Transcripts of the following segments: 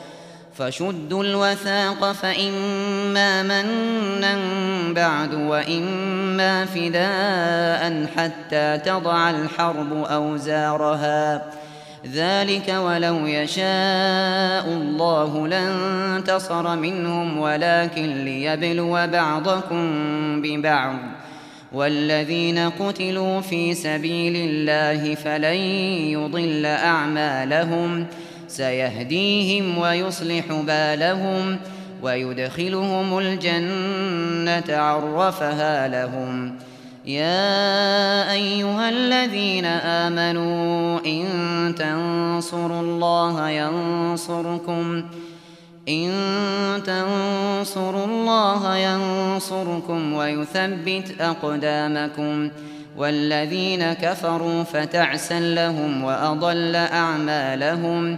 الوثاق فشدوا الوثاق فإما منا بعد وإما فداء حتى تضع الحرب أوزارها ذلك ولو يشاء الله لانتصر منهم ولكن ليبلو بعضكم ببعض والذين قتلوا في سبيل الله فلن يضل أعمالهم ۖ سيهديهم ويصلح بالهم ويدخلهم الجنة عرفها لهم يا أيها الذين آمنوا إن تنصروا الله ينصركم إن تنصروا الله ينصركم ويثبت أقدامكم والذين كفروا فتعسا لهم وأضل أعمالهم ۖ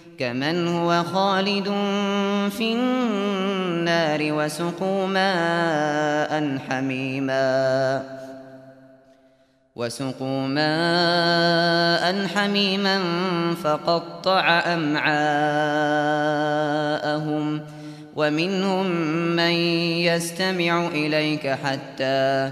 كمن هو خالد في النار وسقوا ماء حميما وسقوا ماء حميما فقطع أمعاءهم ومنهم من يستمع إليك حتى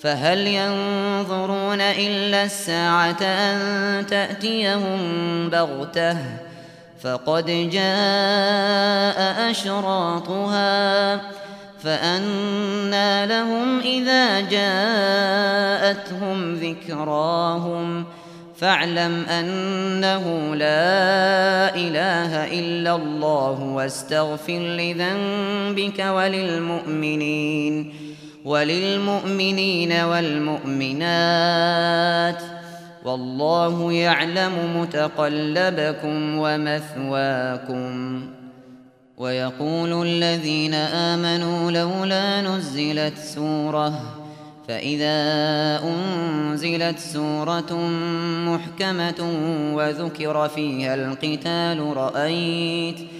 فهل ينظرون إلا الساعة أن تأتيهم بغتة فقد جاء أشراطها فأنا لهم إذا جاءتهم ذكراهم فاعلم أنه لا إله إلا الله واستغفر لذنبك وللمؤمنين وللمؤمنين والمؤمنات والله يعلم متقلبكم ومثواكم ويقول الذين آمنوا لولا نزلت سورة فإذا أنزلت سورة محكمة وذكر فيها القتال رأيت رأيت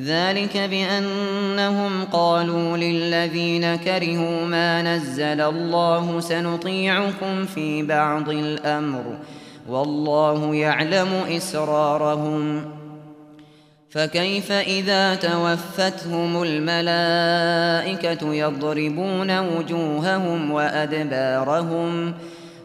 ذلك بأنهم قالوا للذين كرهوا ما نزل الله سنطيعكم في بعض الأمر والله يعلم إسرارهم فكيف إذا توفتهم الملائكة يضربون وجوههم وأدبارهم وَأَدْبَارَهُمْ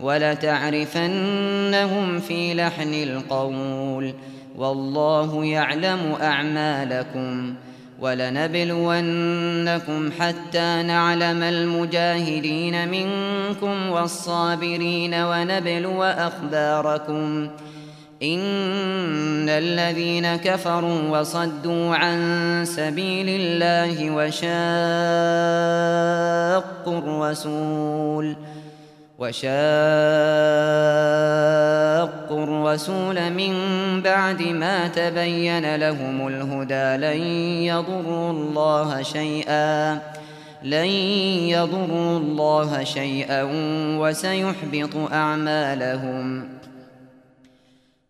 ولتعرفنهم في لحن القول والله يعلم أعمالكم ولنبلونكم حتى نعلم المجاهدين منكم والصابرين ونبلو أخباركم إن الذين كفروا وصدوا عن سبيل الله وشاقوا الرسول وشاقوا الرسول من بعد ما تبين لهم الهدى لن يضروا الله شيئا لن يضروا الله شيئا وسيحبط أعمالهم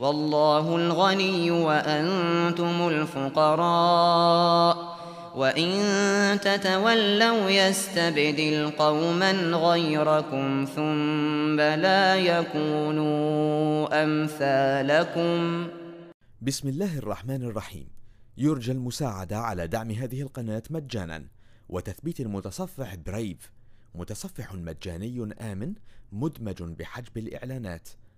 والله الغني وأنتم الفقراء وإن تتولوا يستبدل قوما غيركم ثم لا يكونوا أمثالكم بسم الله الرحمن الرحيم يرجى المساعدة على دعم هذه القناة مجانا وتثبيت المتصفح برايف متصفح مجاني آمن مدمج بحجب الإعلانات